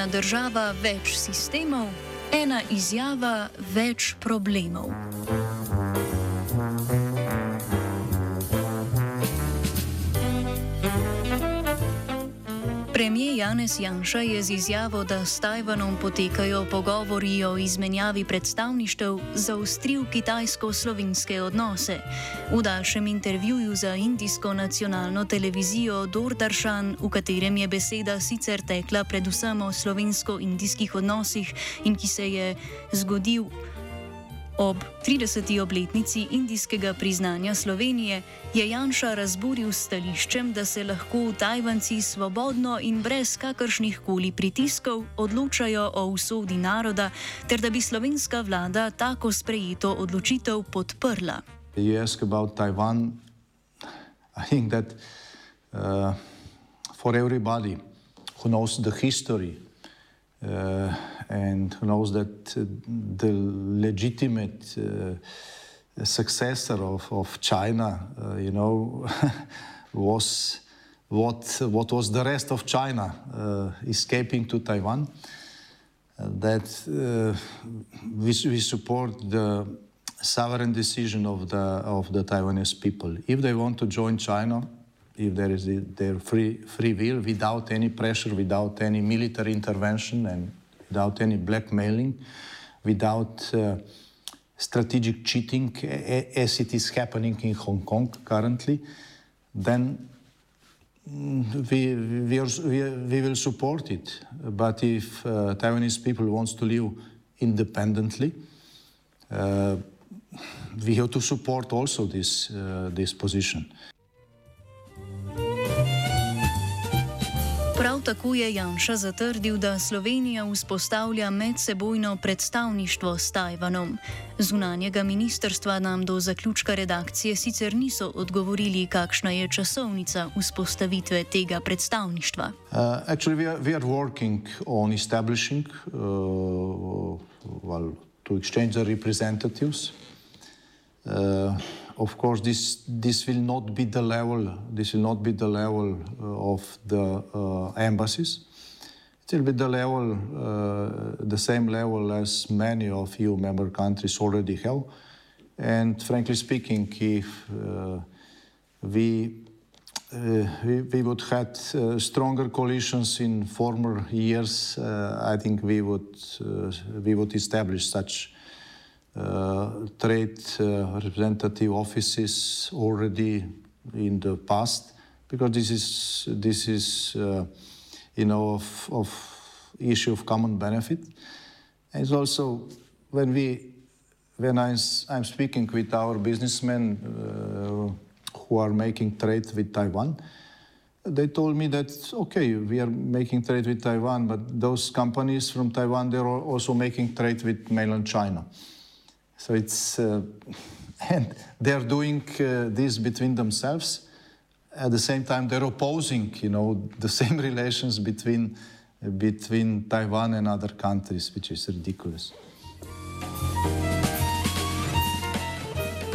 Ena država, več sistemov, ena izjava, več problemov. Premijer Janez Janša je z izjavo, da s Tajvanom potekajo pogovori o izmenjavi predstavništev, zaostril kitajsko-slovenske odnose. V daljšem intervjuju za indijsko nacionalno televizijo Dordarshan, v katerem je beseda sicer tekla predvsem o slovensko-indijskih odnosih in ki se je zgodil ob 30. obletnici indijskega priznanja Slovenije, je Janša razburil stališčem, da se lahko Tajvanci svobodno in brez kakršnih koli pritiskov odločajo o usodi naroda, ter da bi slovenska vlada tako sprejeto odločitev podprla. You ask about Taiwan. I think that uh, for everybody who knows the history and who knows that uh, the legitimate uh, successor of, of China, uh, you know, was what, what was the rest of China uh, escaping to Taiwan. Uh, that uh, we, we support the sovereign decision of the, of the Taiwanese people. If they want to join China, if there is the, their free, free will, without any pressure, without any military intervention, and without any blackmailing, without uh, strategic cheating, as it is happening in Hong Kong currently, then mm, we, we, are, we, we will support it. But if uh, Taiwanese people wants to live independently, uh, we have to support also this, uh, this position. Tako je Janša zatrdil, da Slovenija vzpostavlja medsebojno predstavništvo s Tajvanom. Zunanjega ministrstva nam do zaključka redakcije sicer niso odgovorili, kakšna je časovnica vzpostavitve tega predstavništva. Uh, actually, we are, we are working on establishing, uh, well, to exchange the representatives. Uh, of course, this this will not be the level. This will not be the level uh, of the uh, embassies. It will be the level, uh, the same level as many of EU member countries already have. And frankly speaking, if we uh, we, we would had uh, stronger coalitions in former years. Uh, I think we would we would establish such trade uh, representative offices already in the past because this is this is uh, you know of, of issue of common benefit. And it's also when we when I'm, I'm speaking with our businessmen uh, who are making trade with Taiwan, they told me that okay, we are making trade with Taiwan, but those companies from Taiwan they're also making trade with mainland China. So it's uh, and they're doing uh, this between themselves. At the same time, they're opposing, you know, the same relations between between Taiwan and other countries, which is ridiculous.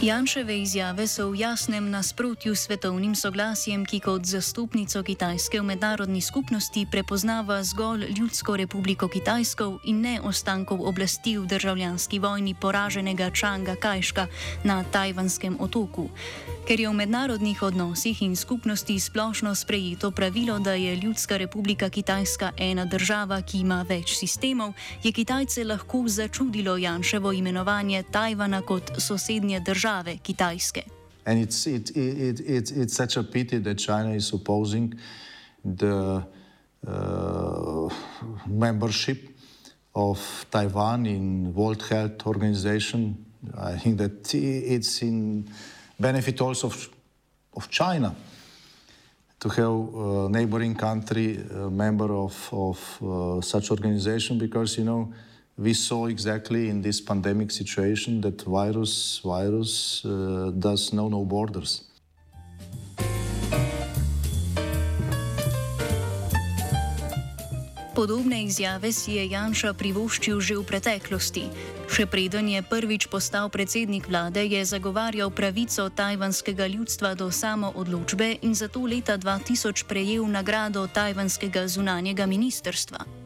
Janševe izjave so v jasnem nasprotju s svetovnim soglasjem, ki kot zastopnico Kitajske v mednarodni skupnosti prepoznava zgolj Ljudsko republiko Kitajsko in ne ostankov oblasti v državljanski vojni poraženega Čanga Kajška na Tajvanskem otoku. Ker je v mednarodnih odnosih in skupnosti splošno sprejeto pravilo, da je Ljudska republika Kitajska ena država, ki ima več sistemov, je Kitajce lahko začudilo Janševo imenovanje Tajvana kot sosednje države Kitajske. And it's, it, it, it, it's such a pity that China is opposing the uh, membership of Taiwan in World Health Organization. I think that it's in benefit also of, of China to have a neighboring country a member of, of uh, such organization because, you know, we saw exactly in this pandemic situation that virus, virus uh, does know no borders. Podobne izjave si je Janša privoščil že v preteklosti. Še preden je prvič postal predsednik vlade, je zagovarjal pravico tajvanskega ljudstva do samoodločbe in zato leta 2000 prejel nagrado tajvanskega zunanjega ministerstva.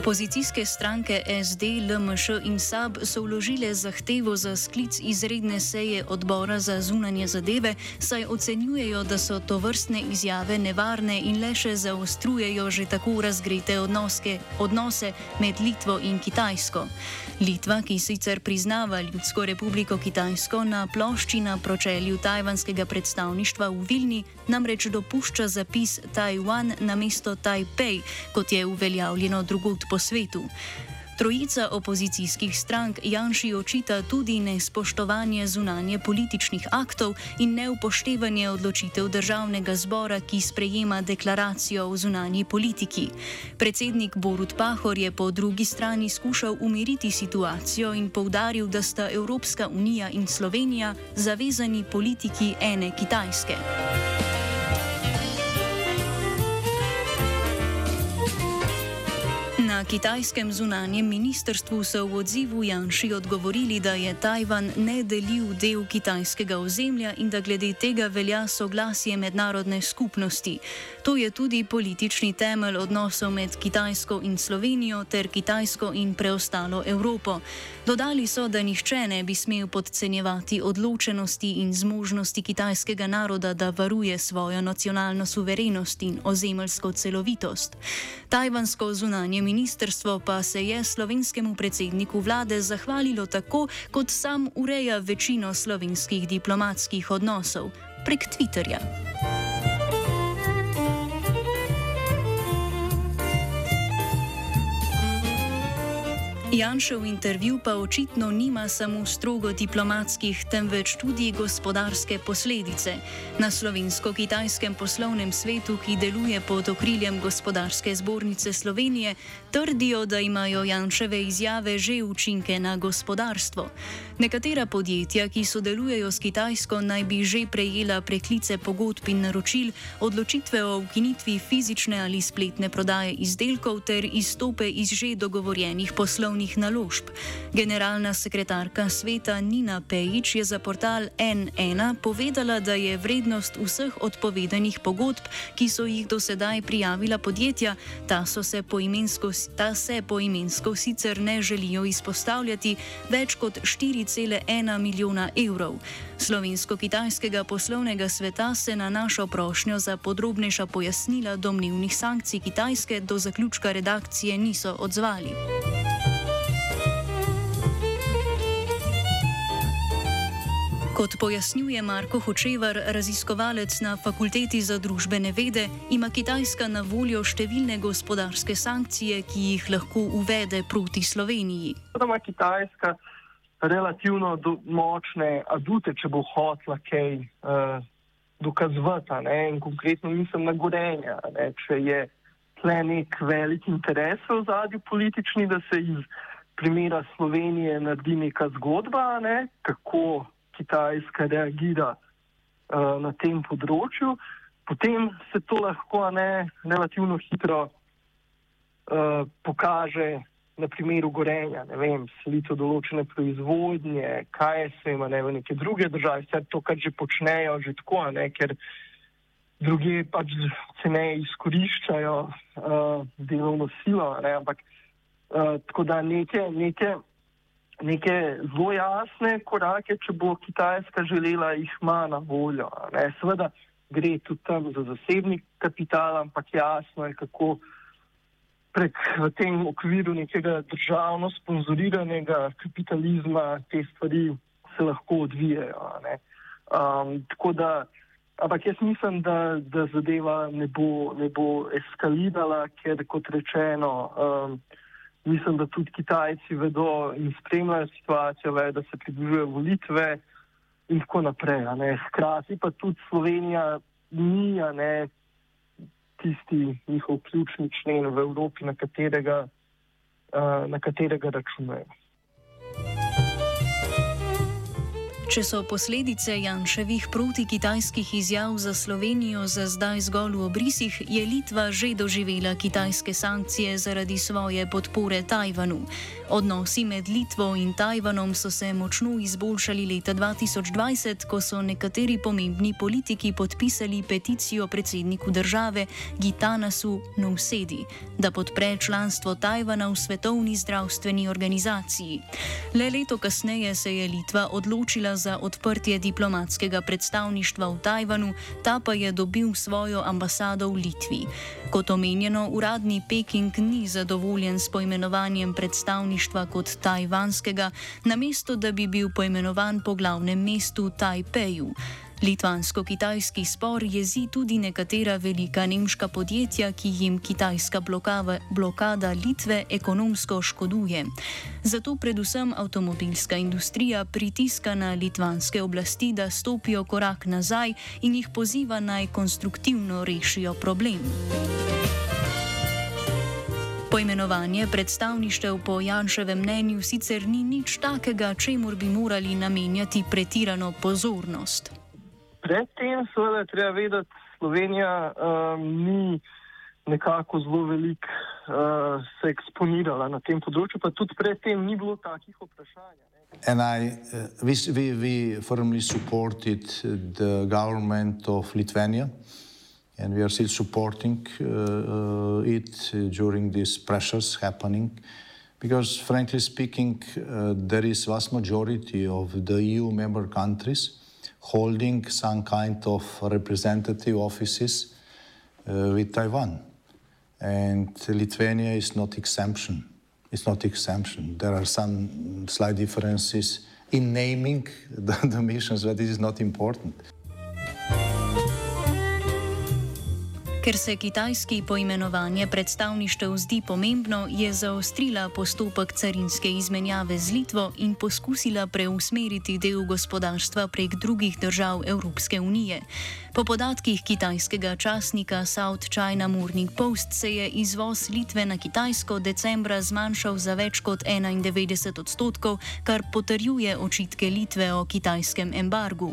Opozicijske stranke SD, LMŠ in SAB so vložile zahtevo za sklic izredne seje odbora za zunanje zadeve, saj ocenjujejo, da so to vrstne izjave nevarne in le še zaostrujejo že tako razgrete odnoske, odnose med Litvo in Kitajsko. Litva, ki sicer priznava Ljudsko republiko Kitajsko na plošči na pročelju tajvanskega predstavništva v Vilni, namreč dopušča zapis Taiwan na mesto Taipei, kot je uveljavljeno drugod po svetu. Trojica opozicijskih strank Janši očita tudi nespoštovanje zunanje političnih aktov in neupoštevanje odločitev državnega zbora, ki sprejema deklaracijo o zunanji politiki. Predsednik Borut Pahor je po drugi strani skušal umiriti situacijo in povdaril, da sta Evropska unija in Slovenija zavezani politiki ene Kitajske. Na kitajskem zunanjem ministrstvu so v odzivu Janši odgovorili, da je Tajvan nedeljiv del kitajskega ozemlja in da glede tega velja soglasje mednarodne skupnosti. To je tudi politični temelj odnosov med Kitajsko in Slovenijo ter Kitajsko in preostalo Evropo. Dodali so, da nihče ne bi smel podcenjevati odločenosti in zmožnosti kitajskega naroda, da varuje svojo nacionalno suverenost in ozemeljsko celovitost. Tajvansko zunanje ministrstvo pa se je slovenskemu predsedniku vlade zahvalilo tako, kot sam ureja večino slovenskih diplomatskih odnosov prek Twitterja. Janšev intervju pa očitno nima samo strogo diplomatskih, temveč tudi gospodarske posledice. Na slovensko-kitajskem poslovnem svetu, ki deluje pod okriljem gospodarske zbornice Slovenije, trdijo, da imajo Janševe izjave že učinke na gospodarstvo. Nekatera podjetja, ki sodelujejo s Kitajsko, naj bi že prejela preklice pogodb in naročil, odločitve o ukinitvi fizične ali spletne prodaje izdelkov ter izstope iz že dogovorjenih poslovnih javnih naložb. Generalna sekretarka sveta Nina Pejič je za portal N1 povedala, da je vrednost vseh odpovedanih pogodb, ki so jih do sedaj prijavila podjetja, ta, se poimensko, ta se poimensko sicer ne želijo izpostavljati, več kot 4,1 milijona evrov. Slovensko-kitajskega poslovnega sveta se na našo prošnjo za podrobnejša pojasnila domnevnih sankcij Kitajske do zaključka redakcije niso odzvali. Kot pojasnjuje Marko Hočevar, raziskovalec na Fakulteti za družbene vede, ima Kitajska na voljo številne gospodarske sankcije, ki jih lahko uvede proti Sloveniji. Ima Kitajska relativno močne adute, če bo hotla kaj uh, dokazovati. In konkretno mislim na gorenje. Če je tle nek velik interes v zadju politični, da se iz primera Slovenije naredi neka zgodba, ne? kako. Kitajska reagira uh, na tem področju, potem se to lahko ne relativno hitro uh, pokaže na primeru gorenja, ne vem, selitev določene proizvodnje, kaj se ima ne, v neke druge države, vse to, kar že počnejo, že tako, ne, ker druge pač ceneje izkoriščajo uh, delovno silo, ne, ampak uh, tako da neke, neke, neke zelo jasne korake, če bo Kitajska želela, jih ima na voljo. Ne. Seveda gre tudi tam za zasebni kapital, ampak jasno je, kako prek v tem okviru nekega državno sponzoriranega kapitalizma te stvari se lahko odvijajo. Um, tako da, ampak jaz mislim, da, da zadeva ne bo, ne bo eskalirala, ker kot rečeno, um, mislim, da tudi Kitajci vedo in spremljajo situacijo, vedo, da se približujejo volitve in tako naprej. Hkrati pa tudi Slovenija ni, ne, tisti njihov ključni člen v Evropi, na katerega, uh, na katerega računajo. Če so posledice Janševih protikitajskih izjav za Slovenijo za zdaj zgolj v obrisih, je Litva že doživela kitajske sankcije zaradi svoje podpore Tajvanu. Odnosi med Litvo in Tajvanom so se močno izboljšali leta 2020, ko so nekateri pomembni politiki podpisali peticijo predsedniku države Gitanasu Nousedi, da podpre članstvo Tajvana v Svetovni zdravstveni organizaciji. Le leto kasneje se je Litva odločila za odprtje diplomatskega predstavništva v Tajvanu, ta pa je dobil svojo ambasado v Litvi. Kot omenjeno, uradni Peking ni zadovoljen s poimenovanjem predstavništva kot tajvanskega, namesto da bi bil poimenovan po glavnem mestu Tajpeju. Litvansko-kitajski spor jezi tudi nekatera velika nemška podjetja, ki jim kitajska blokava, blokada Litve ekonomsko škoduje. Zato predvsem avtomobilska industrija pritiska na litvanske oblasti, da stopijo korak nazaj in jih poziva naj konstruktivno rešijo problem. Poimenovanje predstavništev po Janševem mnenju sicer ni nič takega, čemu bi morali namenjati pretirano pozornost. Predtem, seveda, treba vedeti, da Slovenija um, ni nekako zelo veliko uh, se eksponirala na tem področju, pa tudi predtem ni bilo takih vprašanj. And I, uh, we, we firmly supported the government of Lithuania. and we are still supporting uh, uh, it during these pressures happening because frankly speaking uh, there is vast majority of the EU member countries holding some kind of representative offices uh, with Taiwan. And Lithuania is not exemption. It's not exemption. There are some slight differences in naming the, the missions but this is not important Ker se kitajski poimenovanje predstavništev zdi pomembno, je zaostrila postopek carinske izmenjave z Litvo in poskusila preusmeriti del gospodarstva prek drugih držav Evropske unije. Po podatkih kitajskega časnika South China Morning Post se je izvoz Litve na Kitajsko decembra zmanjšal za več kot 91 odstotkov, kar potrjuje očitke Litve o kitajskem embargu.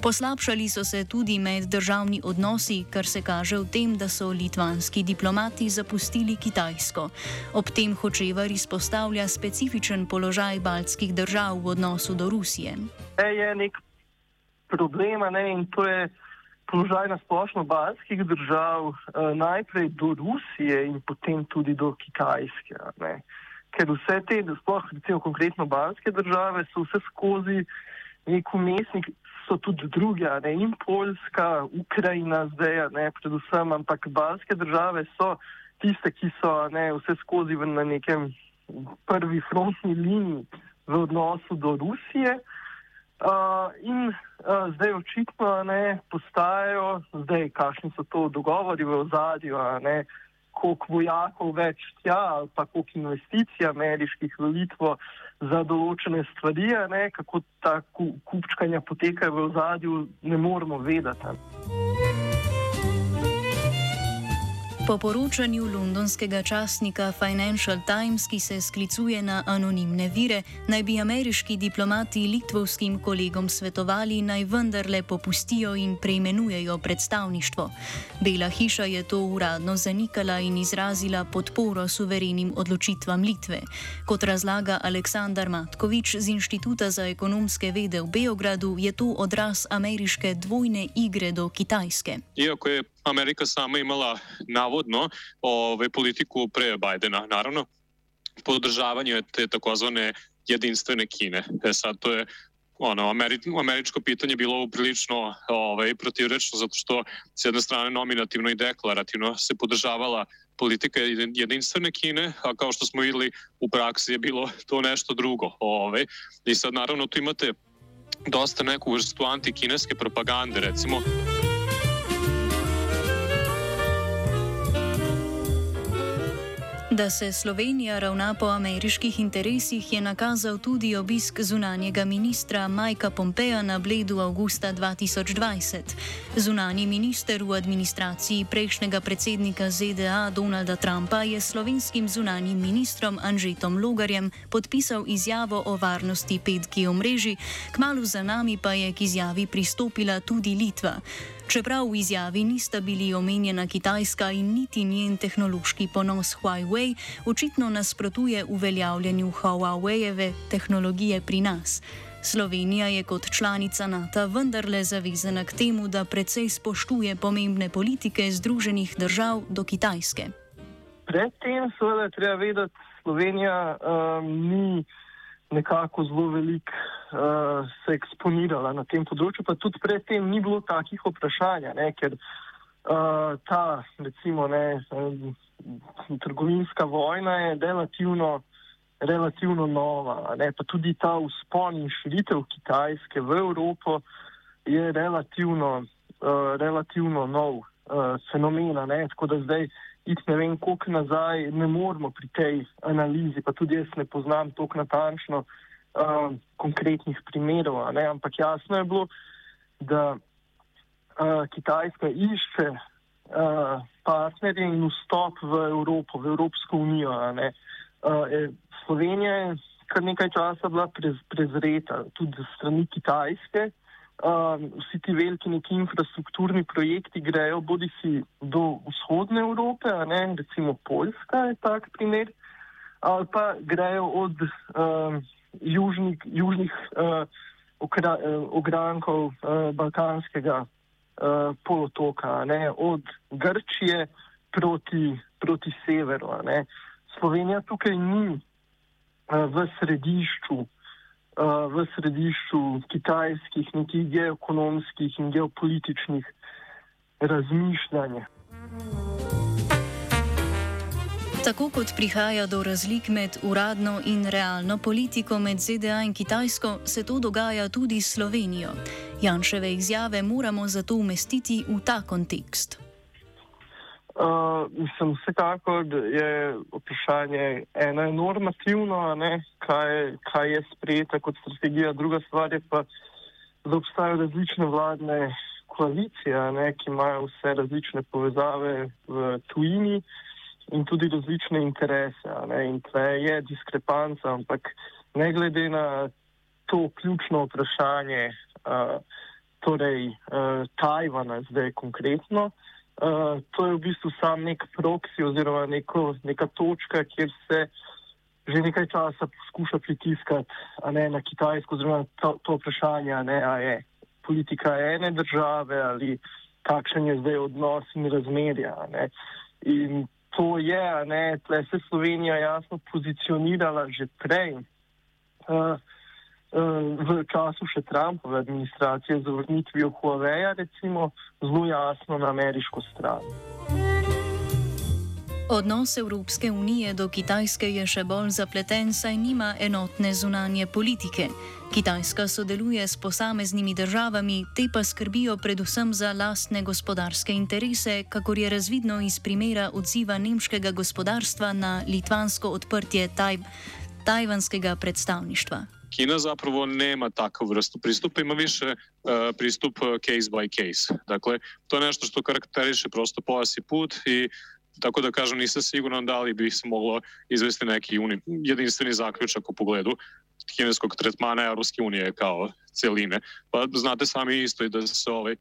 Poslabšali so se tudi meddržavni odnosi, kar se kaže v tem, da so litvanski diplomati zapustili Kitajsko. Ob tem Hočevar izpostavlja specifičen položaj baltskih držav v odnosu do Rusije. Je nek problem, ne, in to je položaj na splošno balskih držav, eh, najprej do Rusije in potem tudi do Kitajske. Ne. Ker vse te, sploh recimo konkretno balske države, so vse skozi nek umestnik, so tudi druge, ne, in Poljska, Ukrajina zdaj, ne, predvsem, ampak balske države so tiste, ki so ne, vse skozi na nekem prvi frontni liniji v odnosu do Rusije. Uh, in uh, zdaj očitno ne postajajo, zdaj kakšni so to dogovori v ozadju, koliko vojakov več tja, ali pa koliko investicij ameriških v Litvo za določene stvari, ne, kako ta kupčkanja poteka v ozadju, ne moramo vedeti. Po poročanju londonskega časnika Financial Times, ki se sklicuje na anonimne vire, naj bi ameriški diplomati litvovskim kolegom svetovali naj vendarle popustijo in preimenujejo predstavništvo. Bela hiša je to uradno zanikala in izrazila podporo suverenim odločitvam Litve. Kot razlaga Aleksandar Matkovič z Inštituta za ekonomske vede v Beogradu, je to odraz ameriške dvojne igre do Kitajske. Iako je Amerika sama imala navodno ovaj, politiku pre Bajdena, naravno, podržavanje te takozvane jedinstvene Kine. E sad, to je ono, Ameri američko pitanje bilo prilično ovaj, protivrečno, zato što s jedne strane nominativno i deklarativno se podržavala politika jedinstvene Kine, a kao što smo videli u praksi je bilo to nešto drugo. Ovaj. I sad naravno tu imate dosta neku vrstu antikineske propagande, recimo. Da se Slovenija ravna po ameriških interesih, je nakazal tudi obisk zunanjega ministra Majka Pompeja na Bledu avgusta 2020. Zunani minister v administraciji prejšnjega predsednika ZDA Donalda Trumpa je slovenskim zunanjim ministrom Anžetom Logarjem podpisal izjavo o varnosti 5G omrežji, kmalo za nami pa je k izjavi pristopila tudi Litva. Čeprav v izjavi nista bili omenjena Kitajska in niti njen tehnološki ponos Huawei, očitno nasprotuje uveljavljanju Huaweieve tehnologije pri nas. Slovenija je kot članica NATO vendarle zavezana k temu, da precej spoštuje pomembne politike Združenih držav do Kitajske. Predtem, seveda, treba vedeti, da Slovenija um, ni nekako zelo veliko uh, se eksponirala na tem področju, pa tudi predtem ni bilo takih vprašanj, ker uh, ta, recimo, ne, um, trgovinska vojna je relativno, relativno nova, ne, pa tudi ta vzpon in širitev Kitajske v Evropo je relativno, uh, relativno nov uh, fenomen, tako da zdaj iti ne vem koliko nazaj, ne moramo pri tej analizi, pa tudi jaz ne poznam tako natančno uh, konkretnih primerov, ampak jasno je bilo, da uh, Kitajska išče uh, partnerje in vstop v Evropo, v Evropsko unijo. Uh, Slovenija je kar nekaj časa bila prez, prezreta tudi strani Kitajske. Um, vsi ti veliki neki infrastrukturni projekti grejo bodi si do vzhodne Evrope, ne, recimo Poljska je tak primer, ali pa grejo od um, južnih, južnih uh, okra, uh, ogrankov uh, Balkanskega uh, polotoka, ne, od Grčije proti, proti severu. Slovenija tukaj ni uh, v središču v središču kitajskih, nekih geoekonomskih in geopolitičnih razmišljanj. Tako kot prihaja do razlik med uradno in realno politiko med ZDA in Kitajsko, se to dogaja tudi s Slovenijo. Janševe izjave moramo zato umestiti v ta kontekst. Uh, mislim, vsekakor je vprašanje eno je normativno, ne, kaj, kaj je sprejeta kot strategija, druga stvar je pa, da obstajajo različne vladne koalicije, ne, ki imajo vse različne povezave v tujini in tudi različne interese. In tle je diskrepanca, ampak ne glede na to ključno vprašanje, uh, torej uh, Tajvana zdaj konkretno, Uh, to je v bistvu sam nek proksi oziroma neko, neka točka, kjer se že nekaj časa poskuša pritiskati ne, na Kitajsko, oziroma to, to vprašanje, ne, a je politika ene države ali kakšen je zdaj odnos in razmerja. Ne. In to je, ne, tle se Slovenija jasno pozicionirala že prej. Uh, v času še Trumpove administracije z vrnitvijo Huawei, recimo, zelo jasno na ameriško stran. Odnos Evropske unije do Kitajske je še bolj zapleten, saj nima enotne zunanje politike. Kitajska sodeluje s posameznimi državami, te pa skrbijo predvsem za lastne gospodarske interese, kakor je razvidno iz primera odziva nemškega gospodarstva na litvansko odprtje taj tajvanskega predstavništva. Kina zapravo nema takav vrstu pristupa, ima više uh, pristup case by case. Dakle, to je nešto što karakteriše prosto pojas i put i Tako da kažem, nisam siguran da li bi se moglo izvesti neki uni, jedinstveni zaključak u pogledu kineskog tretmana Europske unije kao celine. Pa znate sami isto i da se ovaj,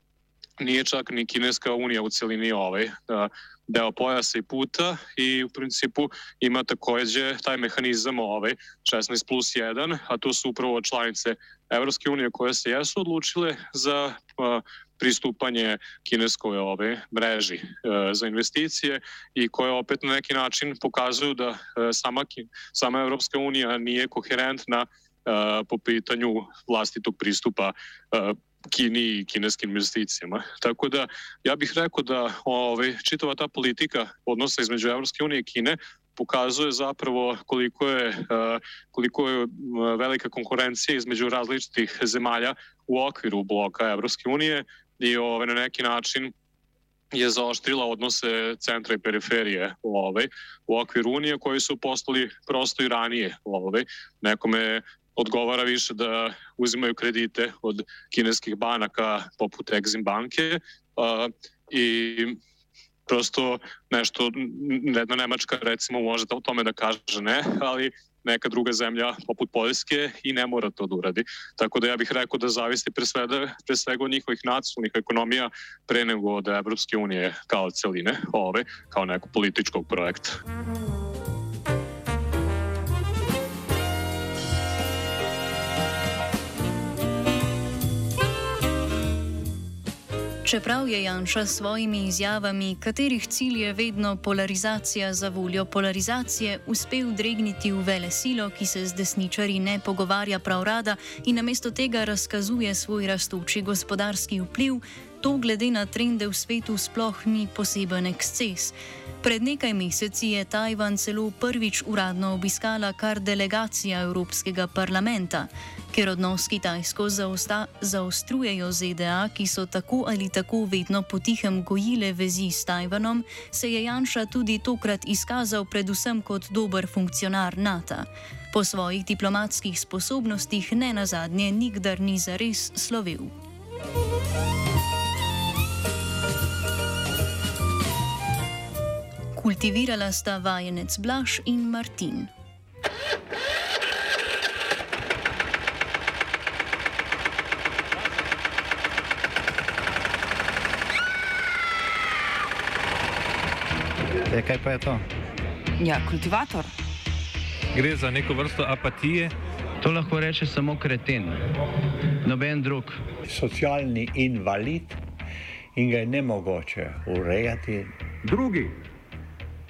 nije čak ni kineska unija u celini ovaj, da, deo pojasa i puta i u principu ima takođe taj mehanizam ovaj 16 plus 1, a to su upravo članice Evropske unije koje se jesu odlučile za a, pristupanje kineskoj ove mreži e, za investicije i koje opet na neki način pokazuju da e, sama, sama Evropska unija nije koherentna e, po pitanju vlastitog pristupa Kini i kineskim investicijama. Tako da ja bih rekao da ovaj, čitava ta politika odnosa između Evropske unije i Kine pokazuje zapravo koliko je, koliko je velika konkurencija između različitih zemalja u okviru bloka Evropske unije i ovaj, na neki način je zaoštrila odnose centra i periferije ovaj, u okviru Unije koji su postali prosto i ranije. Ovaj. Nekome odgovara više da uzimaju kredite od kineskih banaka poput Exim banke uh, i prosto nešto, jedna Nemačka recimo može da o tome da kaže ne, ali neka druga zemlja poput Poljske i ne mora to da uradi. Tako da ja bih rekao da zavisi pre svega, pre svega od njihovih nacionalnih ekonomija pre nego od Evropske unije kao celine, ove, kao nekog političkog projekta. Čeprav je Janša s svojimi izjavami, katerih cilj je vedno polarizacija za voljo polarizacije, uspel dregniti v vele silo, ki se z desničari ne pogovarja prav rada in namesto tega razkazuje svoj rastoči gospodarski vpliv, to glede na trende v svetu sploh ni poseben eksces. Pred nekaj meseci je Tajvan celo prvič uradno obiskala kar delegacija Evropskega parlamenta. Ker odnos Kitajsko zaostrujejo ZDA, ki so tako ali tako vedno potihem gojile vezi s Tajvanom, se je Janša tudi tokrat izkazal predvsem kot dober funkcionar NATO. Po svojih diplomatskih sposobnostih ne nazadnje nikdar ni zares slovel. Kultivirala sta vajenec Blaž in Martin. E, kaj pa je to? Ja, kultivator. Gre za neko vrsto apatije. To lahko reče samo kreten, noben drug. Socialni invalid in ga je ne mogoče urejati. Drugi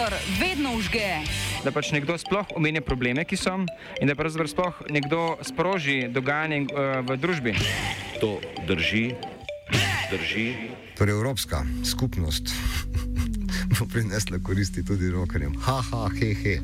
Kultivator vedno užge. Da pač nekdo sploh omenja probleme, ki so, in da pravzaprav sploh nekdo sproži dogajanje uh, v družbi. To drži, drži. Torej, Evropska skupnost bo prinesla koristi tudi rokarjem. Ha, ha, he, he.